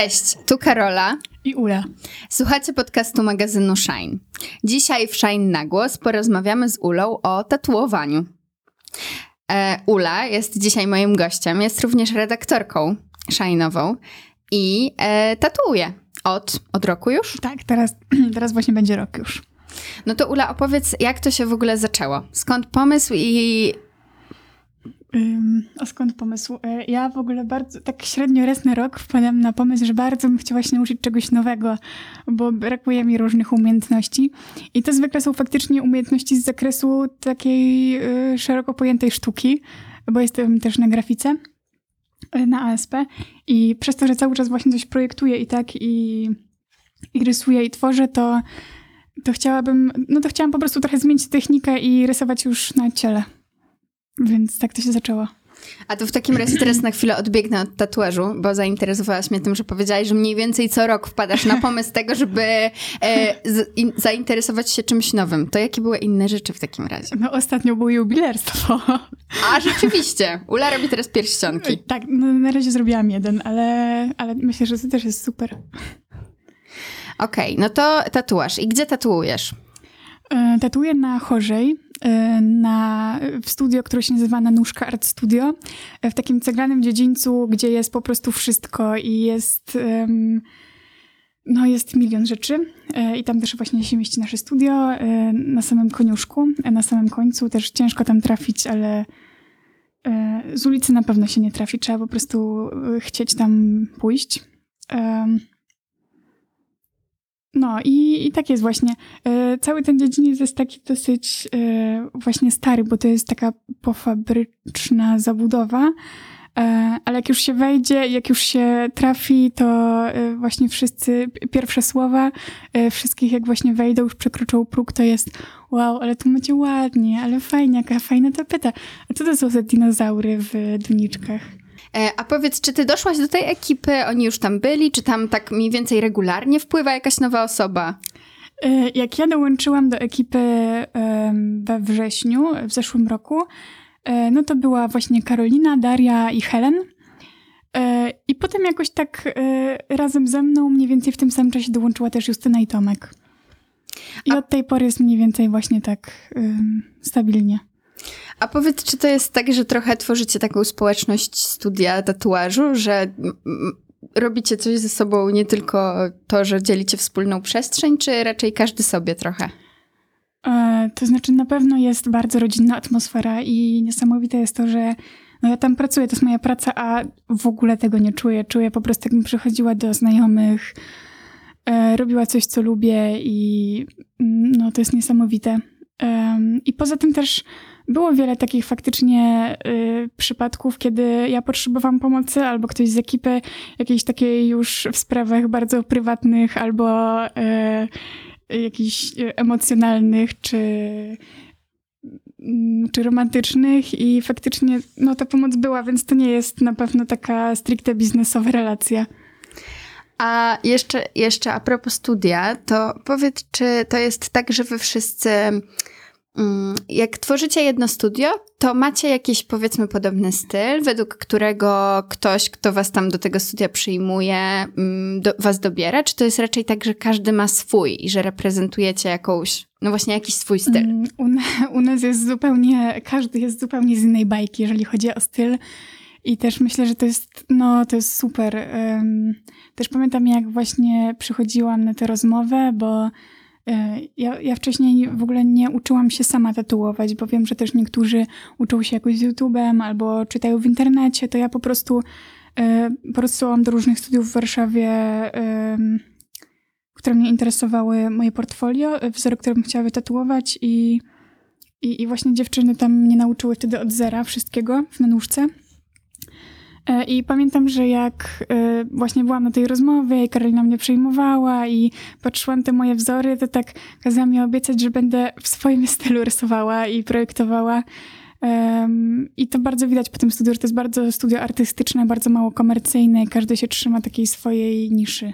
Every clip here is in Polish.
Cześć, tu Karola i Ula. Słuchacie podcastu magazynu Shine. Dzisiaj w Shine na głos porozmawiamy z Ulą o tatuowaniu. E, Ula jest dzisiaj moim gościem, jest również redaktorką Shine'ową i e, tatuuje od, od roku już? Tak, teraz, teraz właśnie będzie rok już. No to Ula, opowiedz, jak to się w ogóle zaczęło? Skąd pomysł i a skąd pomysł? E, ja w ogóle bardzo, tak średnio raz rok wpadam na pomysł, że bardzo bym chciała się nauczyć czegoś nowego, bo brakuje mi różnych umiejętności. I to zwykle są faktycznie umiejętności z zakresu takiej y, szeroko pojętej sztuki, bo jestem też na grafice, y, na ASP i przez to, że cały czas właśnie coś projektuję i tak i, i rysuję i tworzę, to, to chciałabym, no to chciałam po prostu trochę zmienić technikę i rysować już na ciele. Więc tak to się zaczęło. A to w takim razie teraz na chwilę odbiegnę od tatuażu, bo zainteresowałaś mnie tym, że powiedziałaś, że mniej więcej co rok wpadasz na pomysł tego, żeby e, z, in, zainteresować się czymś nowym. To jakie były inne rzeczy w takim razie? No ostatnio było jubilerstwo. A rzeczywiście, Ula robi teraz pierścionki. Tak, no na razie zrobiłam jeden, ale, ale myślę, że to też jest super. Okej, okay, no to tatuaż. I gdzie tatuujesz? E, tatuję na Chorzej, na, w studio, które się nazywa Nanuszka Art Studio, e, w takim ceglanym dziedzińcu, gdzie jest po prostu wszystko i jest, no jest milion rzeczy. I tam też właśnie się mieści nasze studio, na samym koniuszku, na samym końcu. Też ciężko tam trafić, ale z ulicy na pewno się nie trafi. Trzeba po prostu chcieć tam pójść. No i, i tak jest właśnie. E, cały ten dziedziniec jest taki dosyć e, właśnie stary, bo to jest taka pofabryczna zabudowa. E, ale jak już się wejdzie, jak już się trafi, to e, właśnie wszyscy, pierwsze słowa e, wszystkich jak właśnie wejdą, już przekroczą próg, to jest wow, ale tu macie ładnie, ale fajnie, jaka fajna tapeta. A co to są za dinozaury w doniczkach? E, a powiedz, czy ty doszłaś do tej ekipy, oni już tam byli, czy tam tak mniej więcej regularnie wpływa jakaś nowa osoba? E, jak ja dołączyłam do ekipy we wrześniu, w zeszłym roku, e, no to była właśnie Karolina, Daria i Helen. I potem jakoś tak razem ze mną mniej więcej w tym samym czasie dołączyła też Justyna i Tomek. I A... od tej pory jest mniej więcej właśnie tak stabilnie. A powiedz, czy to jest tak, że trochę tworzycie taką społeczność studia tatuażu, że robicie coś ze sobą, nie tylko to, że dzielicie wspólną przestrzeń, czy raczej każdy sobie trochę? E, to znaczy, na pewno jest bardzo rodzinna atmosfera i niesamowite jest to, że no ja tam pracuję, to jest moja praca, a w ogóle tego nie czuję. Czuję po prostu, jakbym przychodziła do znajomych, e, robiła coś, co lubię i mm, no to jest niesamowite. I poza tym też było wiele takich faktycznie y, przypadków, kiedy ja potrzebowałam pomocy, albo ktoś z ekipy jakiejś takiej już w sprawach bardzo prywatnych, albo y, jakichś emocjonalnych, czy, y, czy romantycznych i faktycznie no, ta pomoc była, więc to nie jest na pewno taka stricte biznesowa relacja. A jeszcze, jeszcze a propos studia, to powiedz, czy to jest tak, że wy wszyscy Mm, jak tworzycie jedno studio, to macie jakiś powiedzmy podobny styl, według którego ktoś, kto was tam do tego studia przyjmuje, mm, do, was dobiera? Czy to jest raczej tak, że każdy ma swój i że reprezentujecie jakąś, no właśnie jakiś swój styl? Mm, u, u nas jest zupełnie, każdy jest zupełnie z innej bajki, jeżeli chodzi o styl. I też myślę, że to jest, no to jest super. Też pamiętam, jak właśnie przychodziłam na tę rozmowę, bo ja, ja wcześniej w ogóle nie uczyłam się sama tatuować, bo wiem, że też niektórzy uczą się jakoś z YouTube'em albo czytają w internecie, to ja po prostu e, porozsyłam do różnych studiów w Warszawie, które mnie interesowały, moje portfolio, e, wzory, które bym chciała wytatuować i, i, i właśnie dziewczyny tam mnie nauczyły wtedy od zera wszystkiego w nóżce. E, I pamiętam, że jak e, właśnie byłam na tej rozmowie i Karolina mnie przejmowała i patrzyłam te moje wzory, to tak kazała mi obiecać, że będę w swoim stylu rysowała i projektowała. I to bardzo widać po tym studiu, że to jest bardzo studio artystyczne, bardzo mało komercyjne i każdy się trzyma takiej swojej niszy.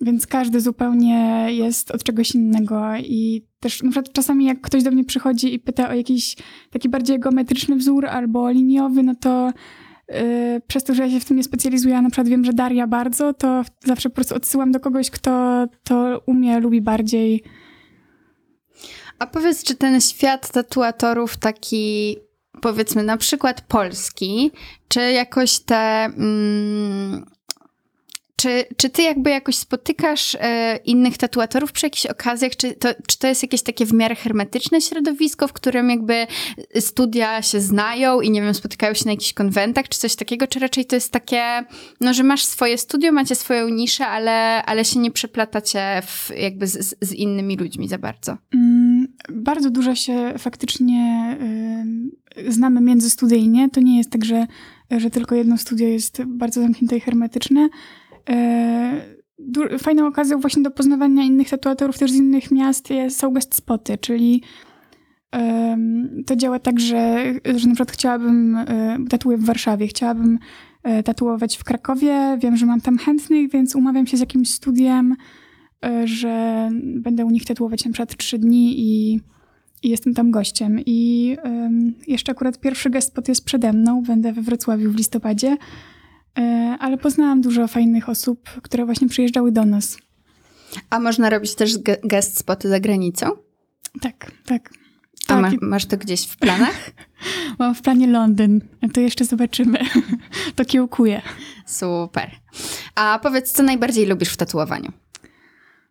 Więc każdy zupełnie jest od czegoś innego i też na przykład czasami jak ktoś do mnie przychodzi i pyta o jakiś taki bardziej geometryczny wzór albo liniowy, no to przez to, że ja się w tym nie specjalizuję, a na przykład wiem, że Daria bardzo, to zawsze po prostu odsyłam do kogoś, kto to umie, lubi bardziej. A powiedz, czy ten świat tatuatorów taki, powiedzmy na przykład polski, czy jakoś te... Mm, czy, czy ty jakby jakoś spotykasz e, innych tatuatorów przy jakichś okazjach? Czy to, czy to jest jakieś takie w miarę hermetyczne środowisko, w którym jakby studia się znają i nie wiem, spotykają się na jakichś konwentach, czy coś takiego? Czy raczej to jest takie, no, że masz swoje studio, macie swoją niszę, ale, ale się nie przeplatacie w, jakby z, z innymi ludźmi za bardzo? Mm, bardzo dużo się faktycznie y, znamy międzystudyjnie. To nie jest tak, że, że tylko jedno studio jest bardzo zamknięte i hermetyczne. E, fajną okazją właśnie do poznawania innych tatuatorów też z innych miast są guest spoty, czyli to działa tak, że, że na przykład chciałabym, e, tatuję w Warszawie, chciałabym e, tatuować w Krakowie, wiem, że mam tam chętnych, więc umawiam się z jakimś studiem, że będę u nich tatuować na przykład trzy dni i, i jestem tam gościem. I jeszcze akurat pierwszy gest spot jest przede mną, będę we Wrocławiu w listopadzie. E, ale poznałam dużo fajnych osób, które właśnie przyjeżdżały do nas. A można robić też guest spoty za granicą? Tak, tak. A tak. masz, to gdzieś w planach? Mam w planie Londyn. To jeszcze zobaczymy. to kiełkuję. Super. A powiedz, co najbardziej lubisz w tatuowaniu?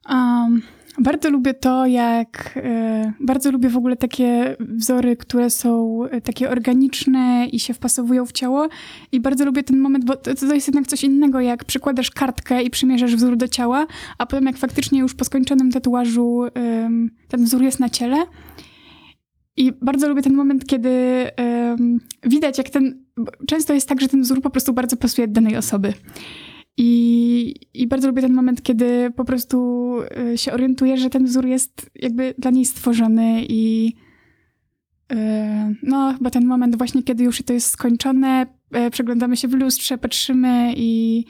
Um, bardzo lubię to, jak. E, bardzo lubię w ogóle takie wzory, które są e, takie organiczne i się wpasowują w ciało. I bardzo lubię ten moment, bo to, to jest jednak coś innego, jak przykładasz kartkę i przymierzasz wzór do ciała, a potem, jak faktycznie już po skończonym tatuażu ten wzór jest na ciele. I bardzo lubię ten moment, kiedy widać, jak ten. Często jest tak, że ten wzór po prostu bardzo pasuje danej osoby. I, I bardzo lubię ten moment, kiedy po prostu y, się orientuję, że ten wzór jest jakby dla niej stworzony i y, no chyba ten moment właśnie, kiedy już to jest skończone, y, przeglądamy się w lustrze, patrzymy i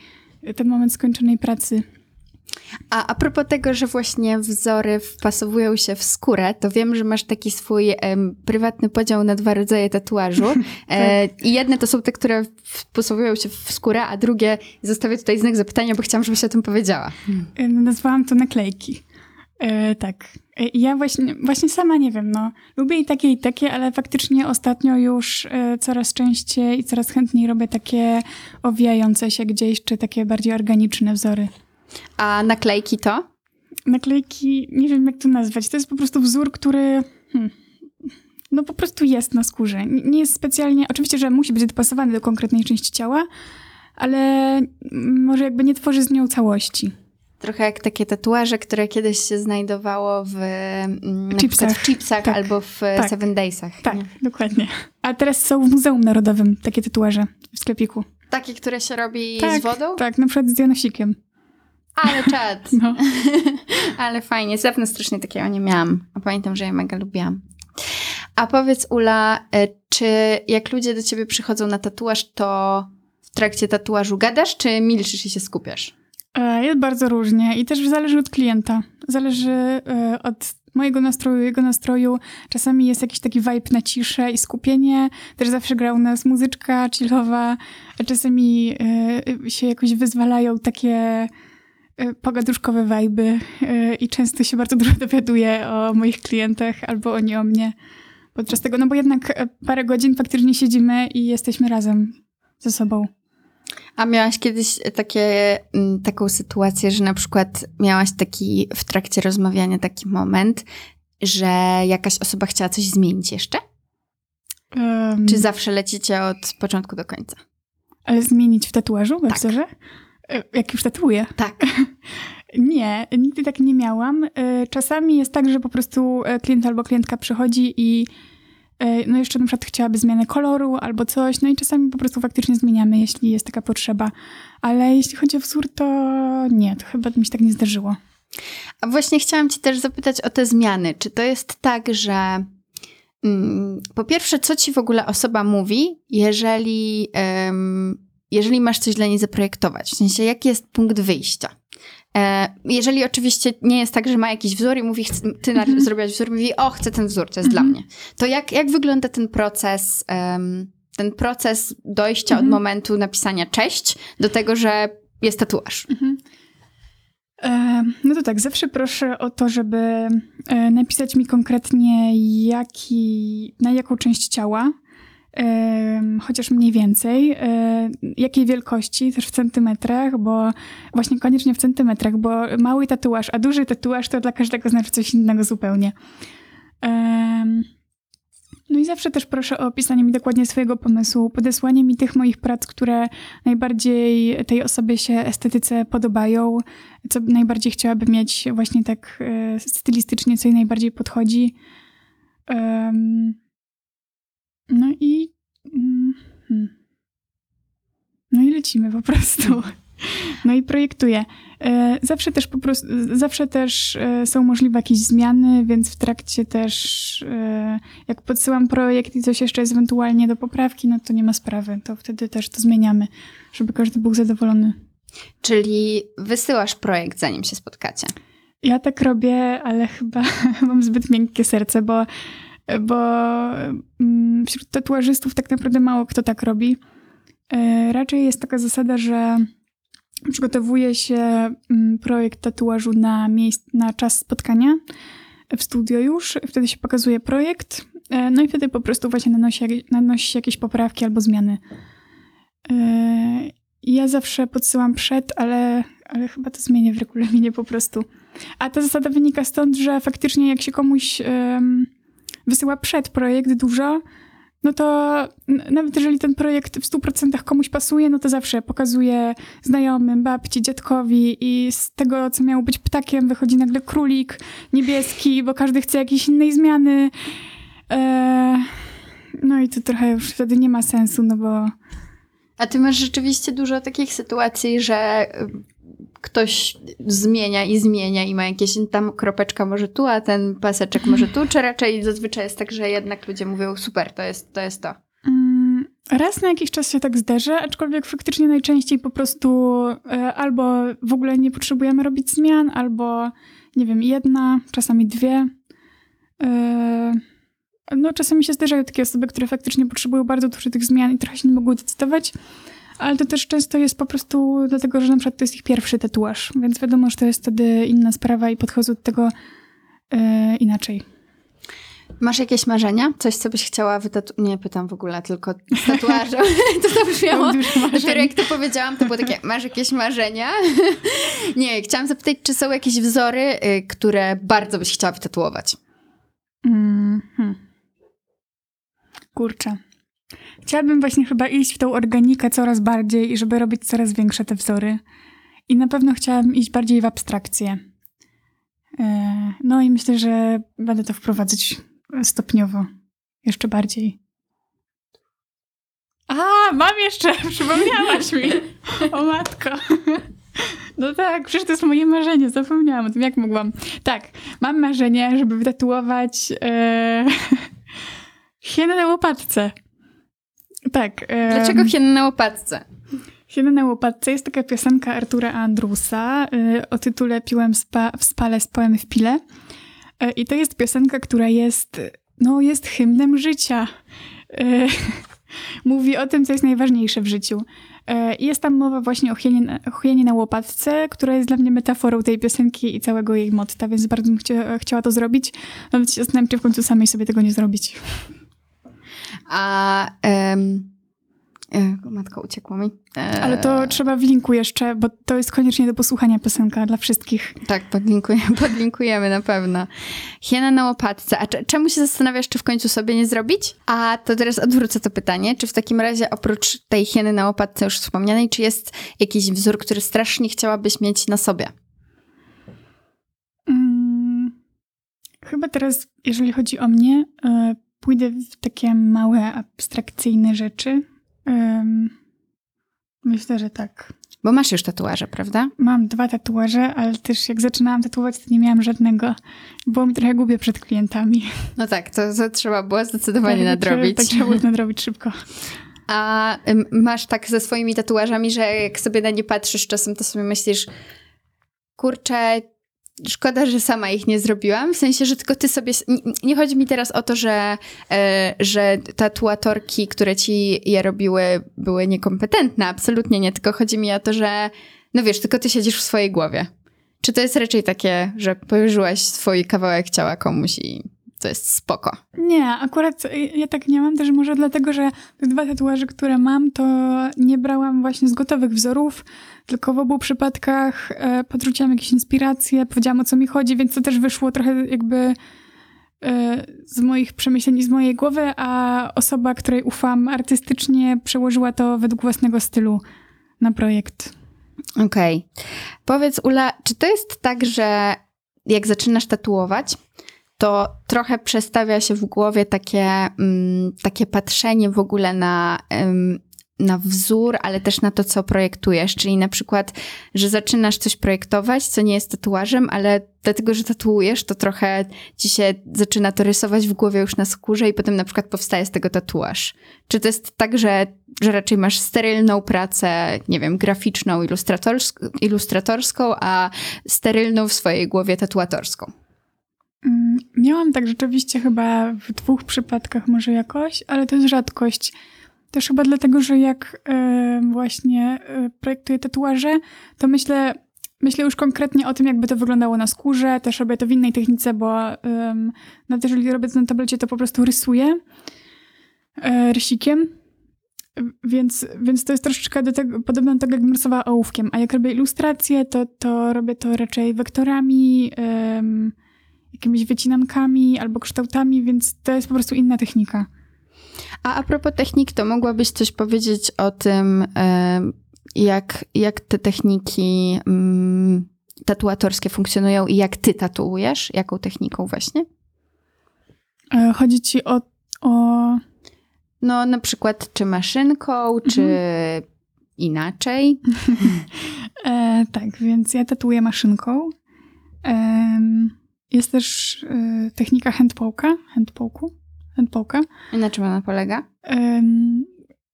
ten moment skończonej pracy. A a propos tego, że właśnie wzory wpasowują się w skórę, to wiem, że masz taki swój em, prywatny podział na dwa rodzaje tatuażu. E, tak. I jedne to są te, które wpasowują się w skórę, a drugie zostawię tutaj znak zapytania, bo chciałam, żebyś o tym powiedziała. E, nazwałam to naklejki. E, tak. E, ja właśnie, właśnie sama nie wiem, no. Lubię i takie, i takie, ale faktycznie ostatnio już e, coraz częściej i coraz chętniej robię takie owijające się gdzieś, czy takie bardziej organiczne wzory. A naklejki to? Naklejki, nie wiem jak to nazwać. To jest po prostu wzór, który. Hmm, no po prostu jest na skórze. Nie jest specjalnie. Oczywiście, że musi być dopasowany do konkretnej części ciała, ale może jakby nie tworzy z nią całości. Trochę jak takie tatuaże, które kiedyś się znajdowało w mm, chipsach, w chipsach tak. albo w tak. Seven Daysach. Tak, nie? dokładnie. A teraz są w Muzeum Narodowym takie tatuaże w sklepiku. Takie, które się robi tak, z wodą? Tak, na przykład z janosikiem. Ale czad. No. Ale fajnie. Zapewne strasznie takiego nie miałam. A pamiętam, że ja mega lubiłam. A powiedz Ula, e, czy jak ludzie do ciebie przychodzą na tatuaż, to w trakcie tatuażu gadasz, czy milczysz i się skupiasz? E, jest bardzo różnie i też zależy od klienta. Zależy e, od mojego nastroju, jego nastroju. Czasami jest jakiś taki vibe na ciszę i skupienie. Też zawsze gra u nas muzyczka chillowa. Czasami się jakoś wyzwalają takie E, pogaduszkowe wajby e, i często się bardzo dużo dowiaduję o moich klientach albo oni o mnie podczas tego, no bo jednak e, parę godzin faktycznie siedzimy i jesteśmy razem ze sobą. A miałaś kiedyś takie, taką sytuację, że na przykład miałaś taki w trakcie rozmawiania taki moment, że jakaś osoba chciała coś zmienić jeszcze? Um, Czy zawsze lecicie od początku do końca? Ale zmienić w tatuażu, w tak. wzorze? E, jak już tatuję? Tak. Nie, nigdy tak nie miałam. E, czasami jest tak, że po prostu e, klient albo klientka przychodzi i no jeszcze na przykład chciałaby zmianę koloru albo coś, no i czasami po prostu faktycznie zmieniamy, jeśli jest taka potrzeba. Ale jeśli chodzi o wzór, to nie, to chyba mi się tak nie zdarzyło. A właśnie chciałam cię też zapytać o te zmiany. Czy to jest tak, że mm, po pierwsze, co ci w ogóle osoba mówi, jeżeli jeżeli masz coś dla niej zaprojektować? W sensie, jaki jest punkt wyjścia? E, jeżeli oczywiście nie jest tak, że ma jakiś wzór i mówi, ty mm-hmm. zrobiłaś wzór, mówi, o, chcę ten wzór, to jest mm-hmm. dla mnie. To jak, jak wygląda ten proces um, ten proces dojścia Mhm. od momentu napisania cześć do tego, że jest tatuaż. Mhm. E, no to tak, zawsze proszę o to, żeby e, napisać mi konkretnie, jaki, na jaką część ciała, chociaż mniej więcej, e, jakiej wielkości, też w centymetrach, bo właśnie koniecznie w centymetrach, bo mały tatuaż, a duży tatuaż to dla każdego znaczy coś innego zupełnie. No i zawsze też proszę o opisanie mi dokładnie swojego pomysłu, podesłanie mi tych moich prac, które najbardziej tej osobie się estetyce podobają, co najbardziej chciałaby mieć właśnie tak e, stylistycznie, co jej najbardziej podchodzi. No i. mm, hmm. No i lecimy po prostu. No i projektuję. E, Zawsze też po prostu, zawsze też e, są możliwe jakieś zmiany, więc w trakcie też, e, jak podsyłam projekt i coś jeszcze jest ewentualnie do poprawki, no to nie ma sprawy. To wtedy też to zmieniamy, żeby każdy był zadowolony. Czyli wysyłasz projekt, zanim się spotkacie. Ja tak robię, ale chyba mam zbyt miękkie serce, bo, bo mm, wśród tatuażystów tak naprawdę mało kto tak robi. E, Raczej jest taka zasada, że przygotowuje się mm, projekt tatuażu na, miejsc, na czas spotkania w studio już. Wtedy się pokazuje projekt, e, no i wtedy po prostu właśnie nanosi, nanosi jakieś poprawki albo zmiany. E, Ja zawsze podsyłam przed, ale, ale chyba to zmienię w regulaminie po prostu. A ta zasada wynika stąd, że faktycznie jak się komuś wysyła przed projekt dużo, no to nawet jeżeli ten projekt w 100% komuś pasuje, no to zawsze pokazuje znajomym, babci, dziadkowi i z tego, co miało być ptakiem, wychodzi nagle królik niebieski, bo każdy chce jakiejś innej zmiany. E, no i to trochę już wtedy nie ma sensu, no bo A ty masz rzeczywiście dużo takich sytuacji, że ktoś zmienia i zmienia i ma jakieś tam kropeczka może tu, a ten paseczek może tu, czy raczej zazwyczaj jest tak, że jednak ludzie mówią super, to jest to. Jest to. Mm, Raz na jakiś czas się tak zdarzy, aczkolwiek faktycznie najczęściej po prostu e, albo w ogóle nie potrzebujemy robić zmian, albo nie wiem, jedna, czasami dwie. E, No, czasami się zdarzają takie osoby, które faktycznie potrzebują bardzo dużo tych zmian i trochę się nie mogą decydować, ale to też często jest po prostu dlatego, że na przykład to jest ich pierwszy tatuaż, więc wiadomo, że to jest wtedy inna sprawa i podchodzą do tego e, inaczej. Masz jakieś marzenia? Coś, co byś chciała wytatuować? Nie pytam w ogóle, tylko z tatuażem. to to brzmiało. Dopiero jak to powiedziałam, to było takie, masz jakieś marzenia? nie, chciałam zapytać, czy są jakieś wzory, y, które bardzo byś chciała wytatuować? Mhm. Kurczę. Chciałabym właśnie chyba iść w tą organikę coraz bardziej i żeby robić coraz większe te wzory. I na pewno chciałabym iść bardziej w abstrakcję. E, No i myślę, że będę to wprowadzać stopniowo. Jeszcze bardziej. A, mam jeszcze! Przypomniałaś mi! O matko! No tak, przecież to jest moje marzenie, zapomniałam o tym, jak mogłam. Tak, mam marzenie, żeby wytatuować e, hienę na łopatce. Tak. Dlaczego hieny na łopatce? Hiena na łopatce jest taka piosenka Artura Andrusa y, o tytule Piłem spa, w spale, spałem w pile. Y, I to jest piosenka, która jest, no, jest hymnem życia. Y, Mówi o tym, co jest najważniejsze w życiu. I jest tam mowa właśnie o hienie, na- o hienie na łopatce, która jest dla mnie metaforą tej piosenki i całego jej motta, więc bardzo bym chcia, chciała to zrobić. Nawet się zastanawiam, czy w końcu samej sobie tego nie zrobić. A e, matko, uciekło mi. E, Ale to trzeba w linku jeszcze, bo to jest koniecznie do posłuchania piosenka dla wszystkich. Tak, podlinkujemy, podlinkujemy na pewno. Hiena na łopatce. A cze- czemu się zastanawiasz, czy w końcu sobie nie zrobić? A to teraz odwrócę to pytanie. Czy w takim razie oprócz tej hieny na łopatce już wspomnianej, czy jest jakiś wzór, który strasznie chciałabyś mieć na sobie? Mm, chyba teraz, jeżeli chodzi o mnie, e, pójdę w takie małe, abstrakcyjne rzeczy. Em, myślę, że tak. Bo masz już tatuaże, prawda? Mam dwa tatuaże, ale też jak zaczynałam tatuować, to nie miałam żadnego. Było mi trochę głupie przed klientami. No tak, to, to trzeba było zdecydowanie Tak, nadrobić. Tak trzeba było nadrobić szybko. A masz tak ze swoimi tatuażami, że jak sobie na nie patrzysz czasem, to sobie myślisz, kurczę, szkoda, że sama ich nie zrobiłam. W sensie, że tylko ty sobie. Nie, nie chodzi mi teraz o to, że, e, że tatuatorki, które ci je robiły, były niekompetentne. Absolutnie nie. Tylko chodzi mi o to, że no wiesz, tylko ty siedzisz w swojej głowie. Czy to jest raczej takie, że powierzyłaś swój kawałek ciała komuś i to jest spoko? Nie, akurat ja tak nie mam, też może dlatego, że te dwa tatuaże, które mam, to nie brałam właśnie z gotowych wzorów, tylko w obu przypadkach e, podrzuciłam jakieś inspiracje, powiedziałam o co mi chodzi, więc to też wyszło trochę jakby e, z moich przemyśleń i z mojej głowy, a osoba, której ufam artystycznie, przełożyła to według własnego stylu na projekt. Okej. Okay. Powiedz, Ula, czy to jest tak, że jak zaczynasz tatuować, to trochę przestawia się w głowie takie, mm, takie patrzenie w ogóle na, na wzór, ale też na to, co projektujesz. Czyli na przykład, że zaczynasz coś projektować, co nie jest tatuażem, ale dlatego, że tatuujesz, to trochę ci się zaczyna to rysować w głowie już na skórze i potem na przykład powstaje z tego tatuaż. Czy to jest tak, że, że raczej masz sterylną pracę, nie wiem, graficzną, ilustratorską, ilustratorską, a sterylną w swojej głowie tatuatorską? Miałam tak rzeczywiście chyba w dwóch przypadkach może jakoś, ale to jest rzadkość. Też chyba dlatego, że jak y, właśnie y, projektuję tatuaże, to myślę, myślę już konkretnie o tym, jakby to wyglądało na skórze. Też robię to w innej technice, bo y, nawet jeżeli robię to na tablecie, to po prostu rysuję y, rysikiem. Więc, więc to jest troszeczkę do tego, podobne do tego, jakbym rysowała ołówkiem. A jak robię ilustracje, to, to robię to raczej wektorami, jakimiś wycinankami albo kształtami, więc to jest po prostu inna technika. A a propos technik, to mogłabyś coś powiedzieć o tym, jak, jak te techniki mm, tatuatorskie funkcjonują i jak ty tatuujesz? Jaką techniką właśnie? E, chodzi ci o, o... No na przykład czy maszynką, mhm. czy inaczej? e, tak, więc ja tatuję maszynką. Jest też y, technika handpołka, handpołku, handpołka. I na czym ona polega?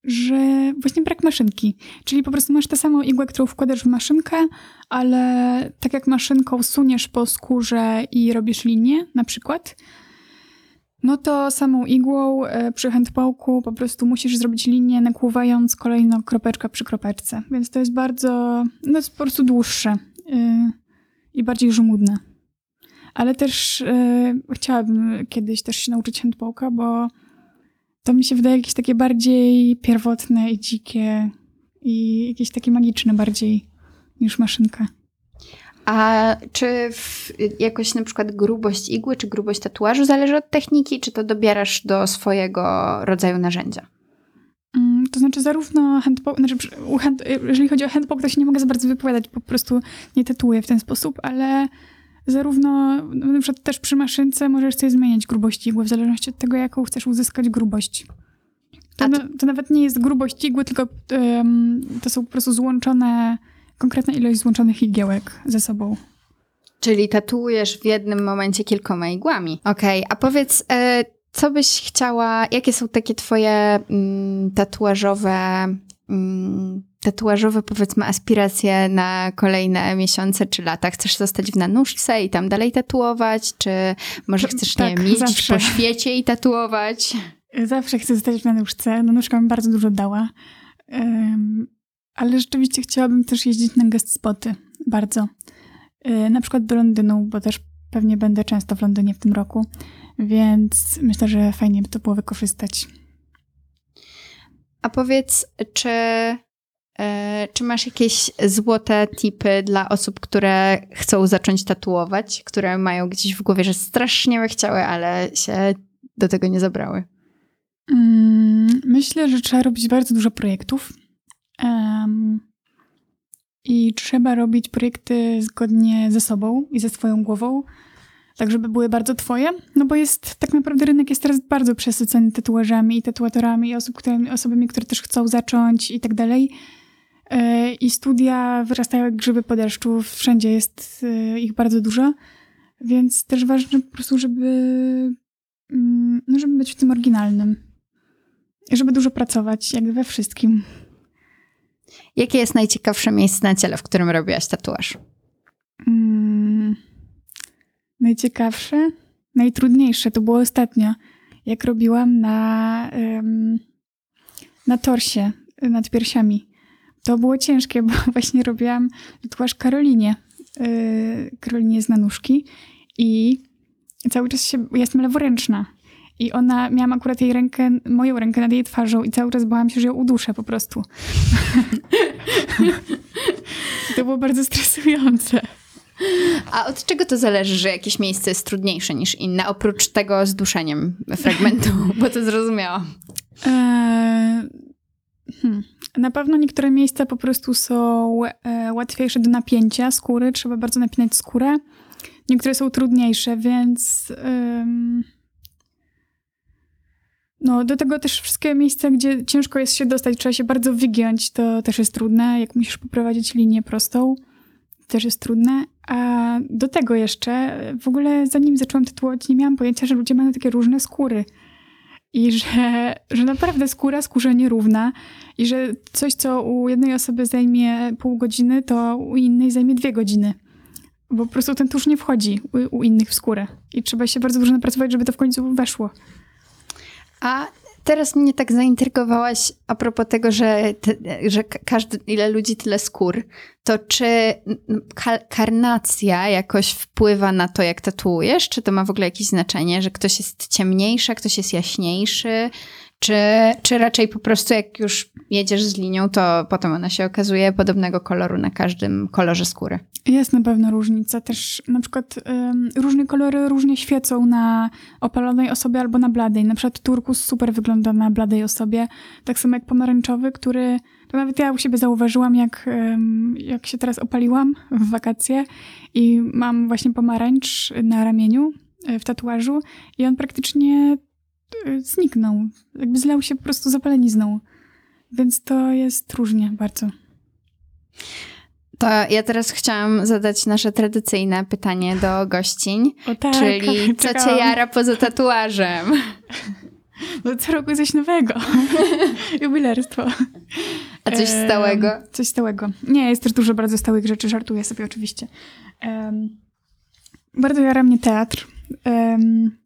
że właśnie brak maszynki. Czyli po prostu masz tę samą igłę, którą wkładasz w maszynkę, ale tak jak maszynką suniesz po skórze i robisz linię na przykład, no to samą igłą y, przy handpołku po prostu musisz zrobić linię, nakłuwając kolejno kropeczka przy kropeczce. Więc to jest bardzo, no jest po prostu dłuższe y, i bardziej żmudne. Ale też e, chciałabym kiedyś też się nauczyć handpołka, bo to mi się wydaje jakieś takie bardziej pierwotne i dzikie i jakieś takie magiczne bardziej niż maszynka. A czy w, jakoś na przykład grubość igły, czy grubość tatuażu zależy od techniki, czy to dobierasz do swojego rodzaju narzędzia? Mm, to znaczy zarówno handpoke, znaczy hand, jeżeli chodzi o handpoke, to się nie mogę za bardzo wypowiadać, po prostu nie tatuję w ten sposób, ale zarówno, no, na przykład też przy maszynce możesz sobie zmieniać grubość igły, w zależności od tego, jaką chcesz uzyskać grubość. To, to... to nawet nie jest grubość igły, tylko um, to są po prostu złączone, konkretna ilość złączonych igiełek ze sobą. Czyli tatuujesz w jednym momencie kilkoma igłami. Okej, okay, a powiedz, e, co byś chciała, jakie są takie twoje mm, tatuażowe mm, tatuażowe, powiedzmy, aspiracje na kolejne miesiące czy lata? Chcesz zostać w nanuszce i tam dalej tatuować? Czy może chcesz, tak, nie wiem, jeździć zawsze. po świecie i tatuować? Zawsze chcę zostać w nanuszce. Nanuszka mi bardzo dużo dała. Um, ale rzeczywiście chciałabym też jeździć na guest spoty. Bardzo. Um, na przykład do Londynu, bo też pewnie będę często w Londynie w tym roku. Więc myślę, że fajnie by to było wykorzystać. A powiedz, czy czy masz jakieś złote tipy dla osób, które chcą zacząć tatuować, które mają gdzieś w głowie, że strasznie by chciały, ale się do tego nie zabrały? Mm, myślę, że trzeba robić bardzo dużo projektów. Um, I trzeba robić projekty zgodnie ze sobą i ze swoją głową, tak żeby były bardzo twoje. No bo jest, tak naprawdę rynek jest teraz bardzo przesycony tatuażami i tatuatorami i osób, które, osobami, które też chcą zacząć i tak dalej. E, I studia wyrastają jak grzyby po deszczu, wszędzie jest e, ich bardzo dużo, więc też ważne po prostu, żeby, mm, no żeby być w tym oryginalnym. Żeby dużo pracować, jak we wszystkim. Jakie jest najciekawsze miejsce na ciele, w którym robiłaś tatuaż? Mm, Najciekawsze, najtrudniejsze to było ostatnio, jak robiłam na, na torsie nad piersiami. To było ciężkie, bo właśnie robiłam tatuaż Karolinie, yy, Karolinie z Nanuszki i cały czas się, ja jestem leworęczna i ona, miałam akurat jej rękę, moją rękę nad jej twarzą i cały czas bałam się, że ją uduszę po prostu. to było bardzo stresujące. A od czego to zależy, że jakieś miejsce jest trudniejsze niż inne, oprócz tego z duszeniem fragmentu, bo to zrozumiałam. Eee, hmm. Na pewno niektóre miejsca po prostu są e, łatwiejsze do napięcia skóry, trzeba bardzo napinać skórę. Niektóre są trudniejsze, więc ym, no do tego też wszystkie miejsca, gdzie ciężko jest się dostać, trzeba się bardzo wygiąć, to też jest trudne. Jak musisz poprowadzić linię prostą, też jest trudne. A do tego jeszcze, w ogóle zanim zaczęłam tatuować, nie miałam pojęcia, że ludzie mają takie różne skóry. I że, że naprawdę skóra skórze nierówna i że coś, co u jednej osoby zajmie pół godziny, to u innej zajmie dwie godziny. Bo po prostu ten tusz nie wchodzi u, u innych w skórę. I trzeba się bardzo dużo napracować, żeby to w końcu weszło. A teraz mnie tak zaintrygowałaś a propos tego, że, te, że każdy, ile ludzi, tyle skór. To czy karnacja jakoś wpływa na to, jak tatuujesz? Czy to ma w ogóle jakieś znaczenie, że ktoś jest ciemniejszy, ktoś jest jaśniejszy? Czy, czy raczej po prostu jak już jedziesz z linią, to potem ona się okazuje podobnego koloru na każdym kolorze skóry? Jest na pewno różnica. Też na przykład um, różne kolory różnie świecą na opalonej osobie albo na bladej. Na przykład turkus super wygląda na bladej osobie. Tak samo jak pomarańczowy, który to nawet ja u siebie zauważyłam, jak, jak się teraz opaliłam w wakacje i mam właśnie pomarańcz na ramieniu e, w tatuażu i on praktycznie e, zniknął. Jakby zlał się po prostu zapalenizną. Więc to jest różnie bardzo. To ja teraz chciałam zadać nasze tradycyjne pytanie do gościń. O tak, czyli co cię jara poza tatuażem? No co roku coś nowego. Jubilerstwo. A coś stałego? coś stałego. Nie, jest też dużo bardzo stałych rzeczy, żartuję sobie oczywiście. Bardzo jara mnie teatr. Um,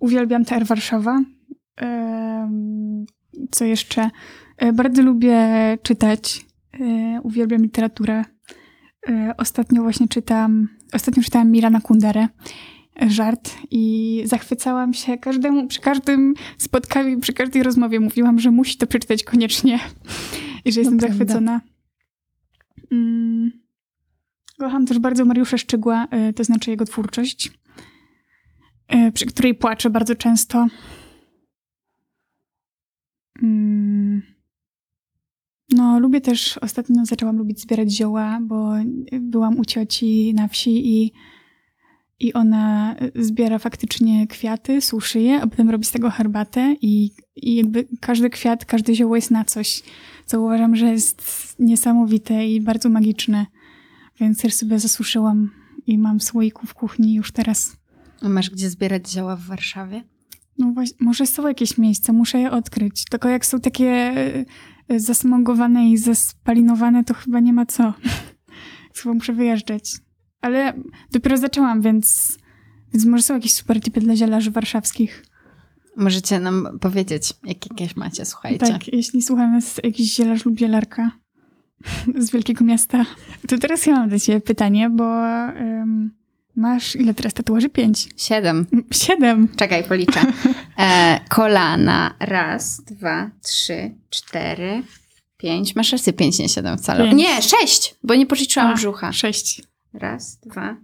uwielbiam Teatr Warszawa. Co jeszcze? E, bardzo lubię czytać. E, uwielbiam literaturę. E, ostatnio właśnie czytam, ostatnio czytałam Milana Kunderę, żart i zachwycałam się każdemu, przy każdym spotkaniu, przy każdej rozmowie mówiłam, że musi to przeczytać koniecznie i że jestem no, zachwycona. Mm. Kocham też bardzo Mariusza Szczygła, to znaczy jego twórczość, przy której płaczę bardzo często. Mm. No, lubię też, ostatnio zaczęłam lubić zbierać zioła, bo byłam u cioci na wsi i, i ona zbiera faktycznie kwiaty, suszy je, a potem robi z tego herbatę i, i jakby każdy kwiat, każde zioło jest na coś, co uważam, że jest niesamowite i bardzo magiczne. Więc też sobie zasuszyłam i mam słoiku w kuchni już teraz. A masz gdzie zbierać zioła w Warszawie? No właśnie, może są jakieś miejsca, muszę je odkryć. Tylko jak są takie zasmogowane i zespalinowane, to chyba nie ma co. chyba muszę wyjeżdżać. Ale dopiero zaczęłam, więc, więc może są jakieś super tipy dla zielarzy warszawskich. Możecie nam powiedzieć, jakie jakieś macie, słuchajcie. Tak, jeśli słucha nas jakiś zielarz lub zielarka z wielkiego miasta, to teraz ja mam do ciebie pytanie, bo um, masz ile teraz tatuaży? Pięć? Siedem. Siedem. Czekaj, policzę. E, kolana. Raz, dwa, trzy, cztery, pięć. Masz rację, pięć, nie siedem wcale. Pięć. Nie, sześć, bo nie policzyłam A, brzucha. Sześć. Raz, dwa,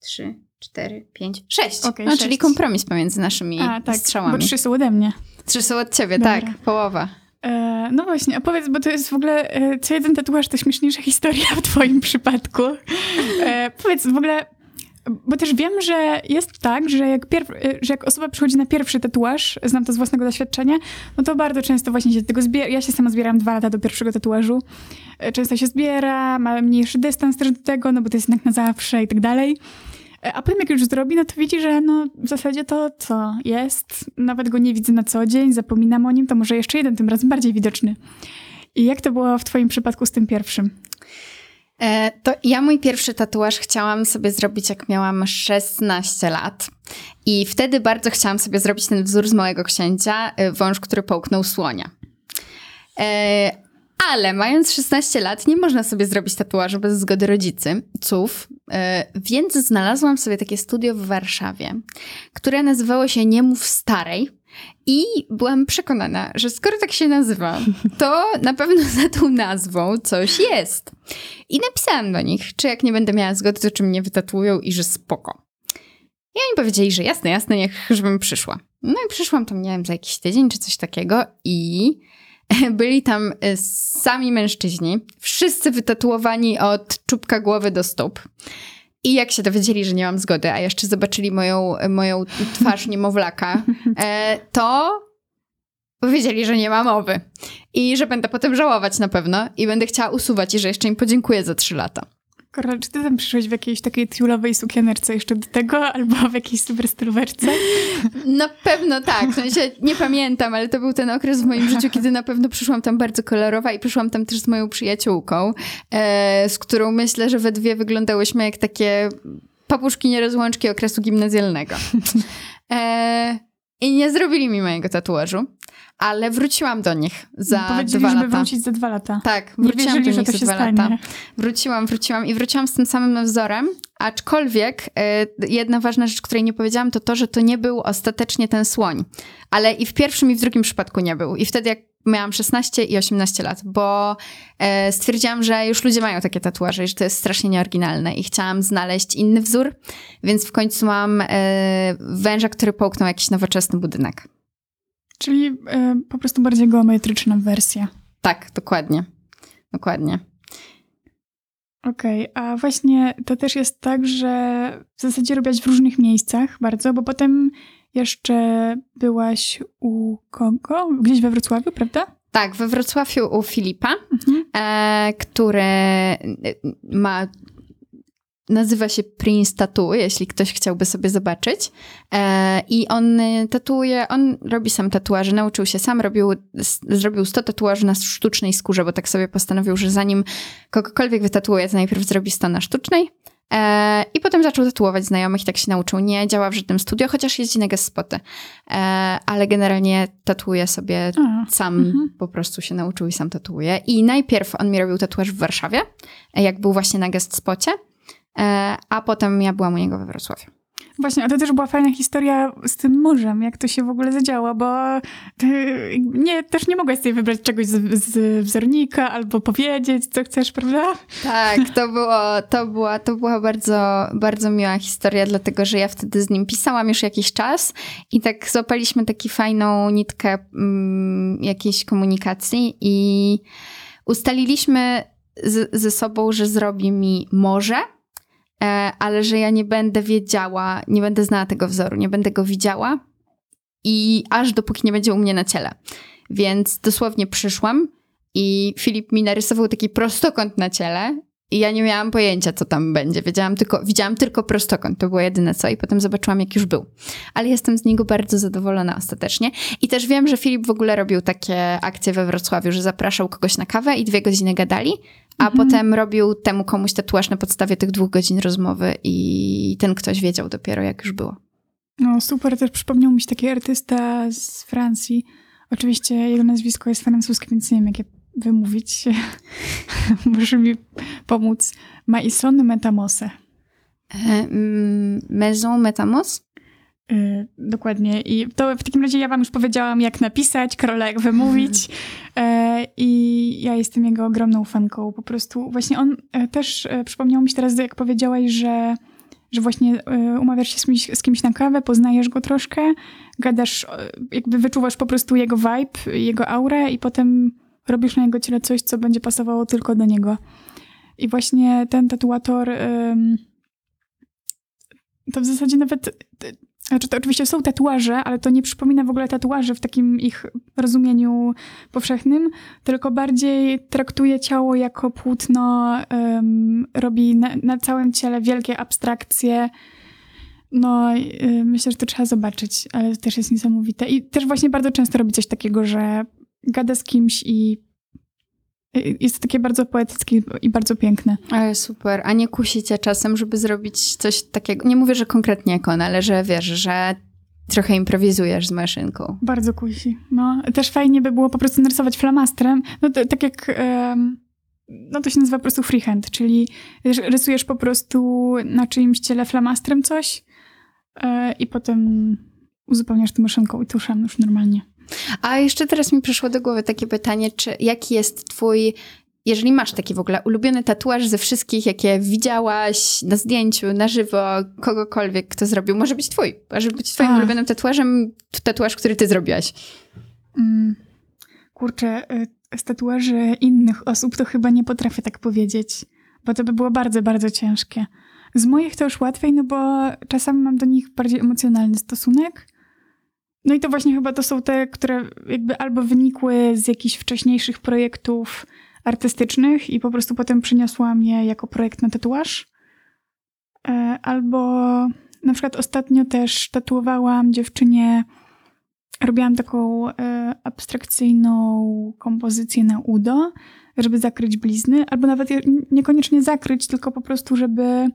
trzy, cztery, pięć, sześć. Okay, no, sześć. czyli kompromis pomiędzy naszymi A, tak, strzałami. bo trzy są ode mnie. Trzy są od ciebie, Dobra. tak, połowa. E, no właśnie, a powiedz, bo to jest w ogóle e, co jeden tatuaż to śmieszniejsza historia w twoim przypadku. E, powiedz w ogóle, bo też wiem, że jest tak, że jak, y, że jak osoba przychodzi na pierwszy tatuaż, znam to z własnego doświadczenia, no to bardzo często właśnie się tego zbiera. Ja się sama zbieram dwa lata do pierwszego tatuażu. E, często się zbiera, ma mniejszy dystans też do tego, no bo to jest jednak na zawsze i tak dalej. E, a potem jak już zrobi, no to widzi, że no w zasadzie to co jest, nawet go nie widzę na co dzień, zapominam o nim, to może jeszcze jeden, tym razem bardziej widoczny. I jak to było w twoim przypadku z tym pierwszym? E, to ja mój pierwszy tatuaż chciałam sobie zrobić, jak miałam 16 lat. I wtedy bardzo chciałam sobie zrobić ten wzór z małego księcia, e, wąż, który połknął słonia. E, ale mając 16 lat, nie można sobie zrobić tatuażu bez zgody rodziców, więc znalazłam sobie takie studio w Warszawie, które nazywało się Nie mów starej. I byłam przekonana, że skoro tak się nazywa, to na pewno za tą nazwą coś jest. I napisałam do nich, czy jak nie będę miała zgody, to czy mnie wytatuują i że spoko. I oni powiedzieli, że jasne, jasne, niech żebym przyszła. No i przyszłam tam, nie wiem, za jakiś tydzień czy coś takiego i byli tam e, sami mężczyźni, wszyscy wytatuowani od czubka głowy do stóp. I jak się dowiedzieli, że nie mam zgody, a jeszcze zobaczyli moją, moją twarz niemowlaka, e, to powiedzieli, że nie ma mowy. I że będę potem żałować na pewno i będę chciała usuwać i że jeszcze im podziękuję za trzy lata. Korla, czy ty tam przyszłeś w jakiejś takiej tiulowej sukienerce jeszcze do tego, albo w jakiejś super stylóweczce? Na pewno tak, w sensie nie pamiętam, ale to był ten okres w moim życiu, kiedy na pewno przyszłam tam bardzo kolorowa i przyszłam tam też z moją przyjaciółką, e, z którą myślę, że we dwie wyglądałyśmy jak takie papuszki nierozłączki okresu gimnazjalnego. E, I nie zrobili mi mojego tatuażu ale wróciłam do nich za Powiedzieli, dwa żeby lata. wrócić za dwa lata. Tak, wróciłam wierzyli, do nich że to za dwa stanie. lata. Wróciłam, wróciłam i wróciłam z tym samym wzorem, aczkolwiek y, jedna ważna rzecz, której nie powiedziałam, to to, że to nie był ostatecznie ten słoń. Ale i w pierwszym i w drugim przypadku nie był. I wtedy jak miałam 16 i 18 lat, bo e, stwierdziłam, że już ludzie mają takie tatuaże i że to jest strasznie nieoryginalne i chciałam znaleźć inny wzór, więc w końcu mam e, węża, który połknął jakiś nowoczesny budynek. Czyli y, po prostu bardziej geometryczna wersja. Tak, dokładnie. Dokładnie. Okej, a właśnie to też jest tak, że w zasadzie robiłaś w różnych miejscach bardzo, bo potem jeszcze byłaś u kogo? Gdzieś we Wrocławiu, prawda? Tak, we Wrocławiu u Filipa, Mhm. e, który ma. Nazywa się Prince Tattoo, jeśli ktoś chciałby sobie zobaczyć. E, I on tatuuje, on robi sam tatuaże, nauczył się sam, robił, zrobił 100 tatuaży na sztucznej skórze, bo tak sobie postanowił, że zanim kogokolwiek wytatuuje, to najpierw zrobi 100 na sztucznej. E, I potem zaczął tatuować znajomych i tak się nauczył. Nie działa w żadnym studio, chociaż jeździ na guest spoty. E, ale generalnie tatuuje sobie A, sam Mhm. po prostu się nauczył i sam tatuuje. I najpierw on mi robił tatuaż w Warszawie, jak był właśnie na guest spocie, e, a potem ja byłam u niego we Wrocławiu. Właśnie, a to też była fajna historia z tym morzem, jak to się w ogóle zadziało, bo nie, też nie mogłaś sobie wybrać czegoś z, z wzornika albo powiedzieć, co chcesz, prawda? Tak, to, było, to, była, to była bardzo, bardzo miła historia, dlatego że ja wtedy z nim pisałam już jakiś czas i tak złapaliśmy taką fajną nitkę mm, jakiejś komunikacji i ustaliliśmy z, ze sobą, że zrobi mi morze, e, ale że ja nie będę wiedziała, nie będę znała tego wzoru, nie będę go widziała i aż dopóki nie będzie u mnie na ciele. Więc dosłownie przyszłam i Filip mi narysował taki prostokąt na ciele i ja nie miałam pojęcia, co tam będzie. Wiedziałam tylko, widziałam tylko prostokąt, to było jedyne co i potem zobaczyłam, jak już był. Ale jestem z niego bardzo zadowolona ostatecznie. I też wiem, że Filip w ogóle robił takie akcje we Wrocławiu, że zapraszał kogoś na kawę i dwie godziny gadali, a Mhm. potem robił temu komuś tatuaż na podstawie tych dwóch godzin rozmowy i ten ktoś wiedział dopiero, jak już było. No super, też przypomniał mi się taki artysta z Francji. Oczywiście jego nazwisko jest francuskie, więc nie wiem, jak je wymówić. Może mi pomóc. Maison Metamose. E, mm, Maison Metamos? Y, dokładnie. I to w takim razie ja wam już powiedziałam, jak napisać, Karola, jak wymówić. E, I ja jestem jego ogromną fanką. Po prostu właśnie on e, też e, przypomniał mi się teraz, jak powiedziałaś, że, że właśnie umawiasz się z kimś, z kimś na kawę, poznajesz go troszkę, gadasz, jakby wyczuwasz po prostu jego vibe, jego aurę i potem robisz na jego ciele coś, co będzie pasowało tylko do niego. I właśnie ten tatuator... to w zasadzie nawet znaczy to oczywiście są tatuaże, ale to nie przypomina w ogóle tatuaży w takim ich rozumieniu powszechnym, tylko bardziej traktuje ciało jako płótno, robi na, na całym ciele wielkie abstrakcje. No, y, myślę, że to trzeba zobaczyć, ale to też jest niesamowite. I też właśnie bardzo często robi coś takiego, że gada z kimś i Jest to takie bardzo poetyckie i bardzo piękne. Ale super. A nie kusicie czasem, żeby zrobić coś takiego? Nie mówię, że konkretnie jak on, ale że wiesz, że trochę improwizujesz z maszynką. Bardzo kusi. No, też fajnie by było po prostu narysować flamastrem. No to, tak jak, em, no to się nazywa po prostu freehand, czyli ry- rysujesz po prostu na czyimś ciele flamastrem coś e, i potem uzupełniasz to maszynką i tuszem już normalnie. A jeszcze teraz mi przyszło do głowy takie pytanie, czy jaki jest twój, jeżeli masz taki w ogóle ulubiony tatuaż ze wszystkich, jakie widziałaś na zdjęciu, na żywo, kogokolwiek, kto zrobił, może być twój, może być twoim A. ulubionym tatuażem tatuaż, który ty zrobiłaś. Mm, kurczę, y, z tatuaży innych osób to chyba nie potrafię tak powiedzieć, bo to by było bardzo, bardzo ciężkie. Z moich to już łatwiej, no bo czasami mam do nich bardziej emocjonalny stosunek. No i to właśnie chyba to są te, które jakby albo wynikły z jakichś wcześniejszych projektów artystycznych i po prostu potem przyniosłam je jako projekt na tatuaż. E, Albo na przykład ostatnio też tatuowałam dziewczynie robiłam taką e, abstrakcyjną kompozycję na udo, żeby zakryć blizny, albo nawet niekoniecznie zakryć, tylko po prostu, żeby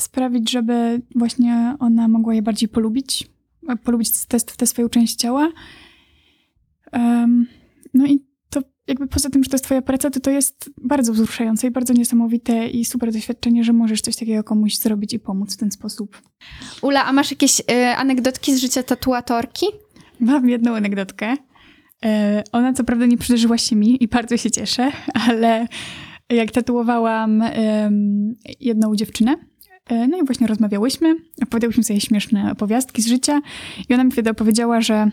sprawić, żeby właśnie ona mogła je bardziej polubić, polubić tę tę swoją część ciała. Em, no i to jakby poza tym, że to jest twoja praca, to to jest bardzo wzruszające i bardzo niesamowite i super doświadczenie, że możesz coś takiego komuś zrobić i pomóc w ten sposób. Ula, a masz jakieś y, anegdotki z życia tatuatorki? Mam jedną anegdotkę. E, Ona co prawda nie przydarzyła się mi i bardzo się cieszę, ale jak tatuowałam em, jedną dziewczynę, no i właśnie rozmawiałyśmy, opowiadałyśmy sobie śmieszne opowiastki z życia i ona mi wtedy opowiedziała, że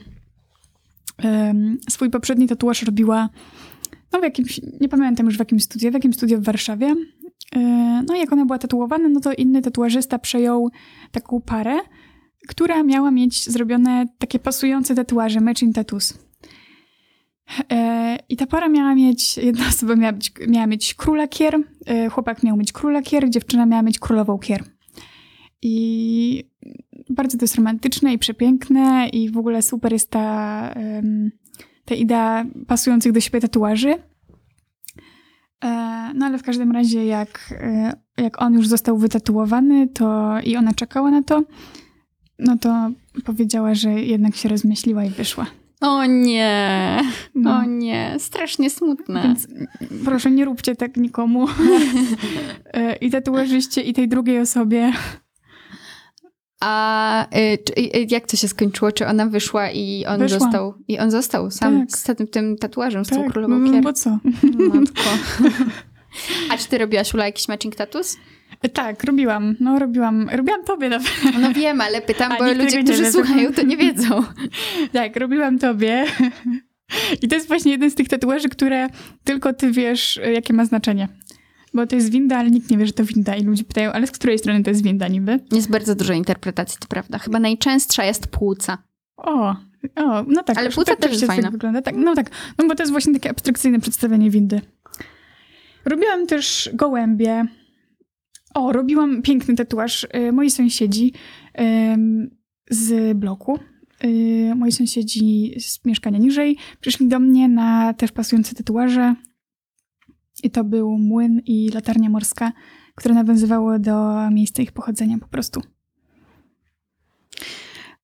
em, swój poprzedni tatuaż robiła no w jakimś, nie pamiętam już w jakim studiu, w jakim studiu w Warszawie. E, No i jak ona była tatuowana, no to inny tatuażysta przejął taką parę, która miała mieć zrobione takie pasujące tatuaże, matching tattoos. E, I ta para miała mieć, jedna osoba miała, być, miała mieć króla kier, e, chłopak miał mieć króla kier, dziewczyna miała mieć królową kier. I bardzo to jest romantyczne i przepiękne i w ogóle super jest ta, ta idea pasujących do siebie tatuaży. E, No ale w każdym razie jak, jak on już został wytatuowany to i ona czekała na to, no to powiedziała, że jednak się rozmyśliła i wyszła. O nie, No. o nie, strasznie smutne. Więc proszę, nie róbcie tak nikomu. E, I tatuażyście, i tej drugiej osobie. A y, y, jak to się skończyło? Czy ona wyszła i on Wyszła. został? I on został sam Tak. z tym, tym tatuażem, z tą Tak, królową no, kier. bo co? Matko. A czy ty robiłaś Ula jakiś matching tattoos? Tak, robiłam. No, robiłam. Robiłam tobie nawet. No wiem, ale pytam, A, bo ludzie, nie którzy słuchają, to nie wiedzą. Tak, robiłam tobie. I to jest właśnie jeden z tych tatuaży, które tylko ty wiesz, jakie ma znaczenie. Bo to jest winda, ale nikt nie wie, że to winda. I ludzie pytają, ale z której strony to jest winda niby? Jest bardzo dużo interpretacji, to prawda. Chyba najczęstsza jest płuca. O, o, no tak. Ale płuca też jest fajna. Tak wygląda. Tak, no tak, no bo to jest właśnie takie abstrakcyjne przedstawienie windy. Robiłam też gołębie. O, robiłam piękny tatuaż. Y, Moi sąsiedzi z bloku, y, moi sąsiedzi z mieszkania niżej, przyszli do mnie na też pasujące tatuaże. I to był młyn i latarnia morska, które nawiązywały do miejsca ich pochodzenia po prostu.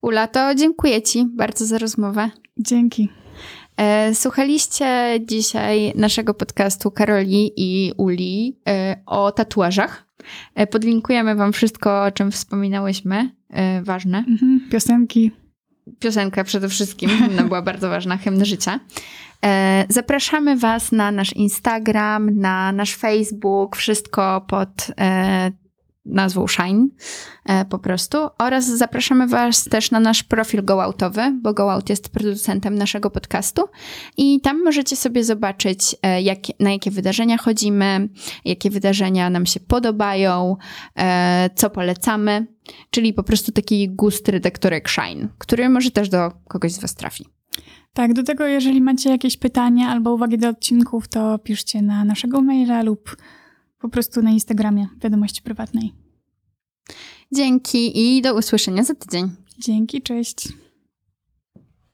Ula, to dziękuję ci bardzo za rozmowę. Dzięki. E, Słuchaliście dzisiaj naszego podcastu Karoli i Uli e, o tatuażach. E, Podlinkujemy wam wszystko, o czym wspominałyśmy. E, Ważne. Mhm. Piosenki. Piosenka przede wszystkim, hymna była bardzo ważna, hymn życia. E, Zapraszamy Was na nasz Instagram, na nasz Facebook, wszystko pod nazwą Shine e, po prostu. Oraz zapraszamy Was też na nasz profil GoOutowy, bo GoOut jest producentem naszego podcastu i tam możecie sobie zobaczyć, e, jak, na jakie wydarzenia chodzimy, jakie wydarzenia nam się podobają, e, co polecamy, czyli po prostu taki gust redaktorek Shine, który może też do kogoś z Was trafi. Tak, do tego jeżeli macie jakieś pytania albo uwagi do odcinków, to piszcie na naszego maila lub po prostu na Instagramie wiadomości prywatnej. Dzięki i do usłyszenia za tydzień. Dzięki, cześć.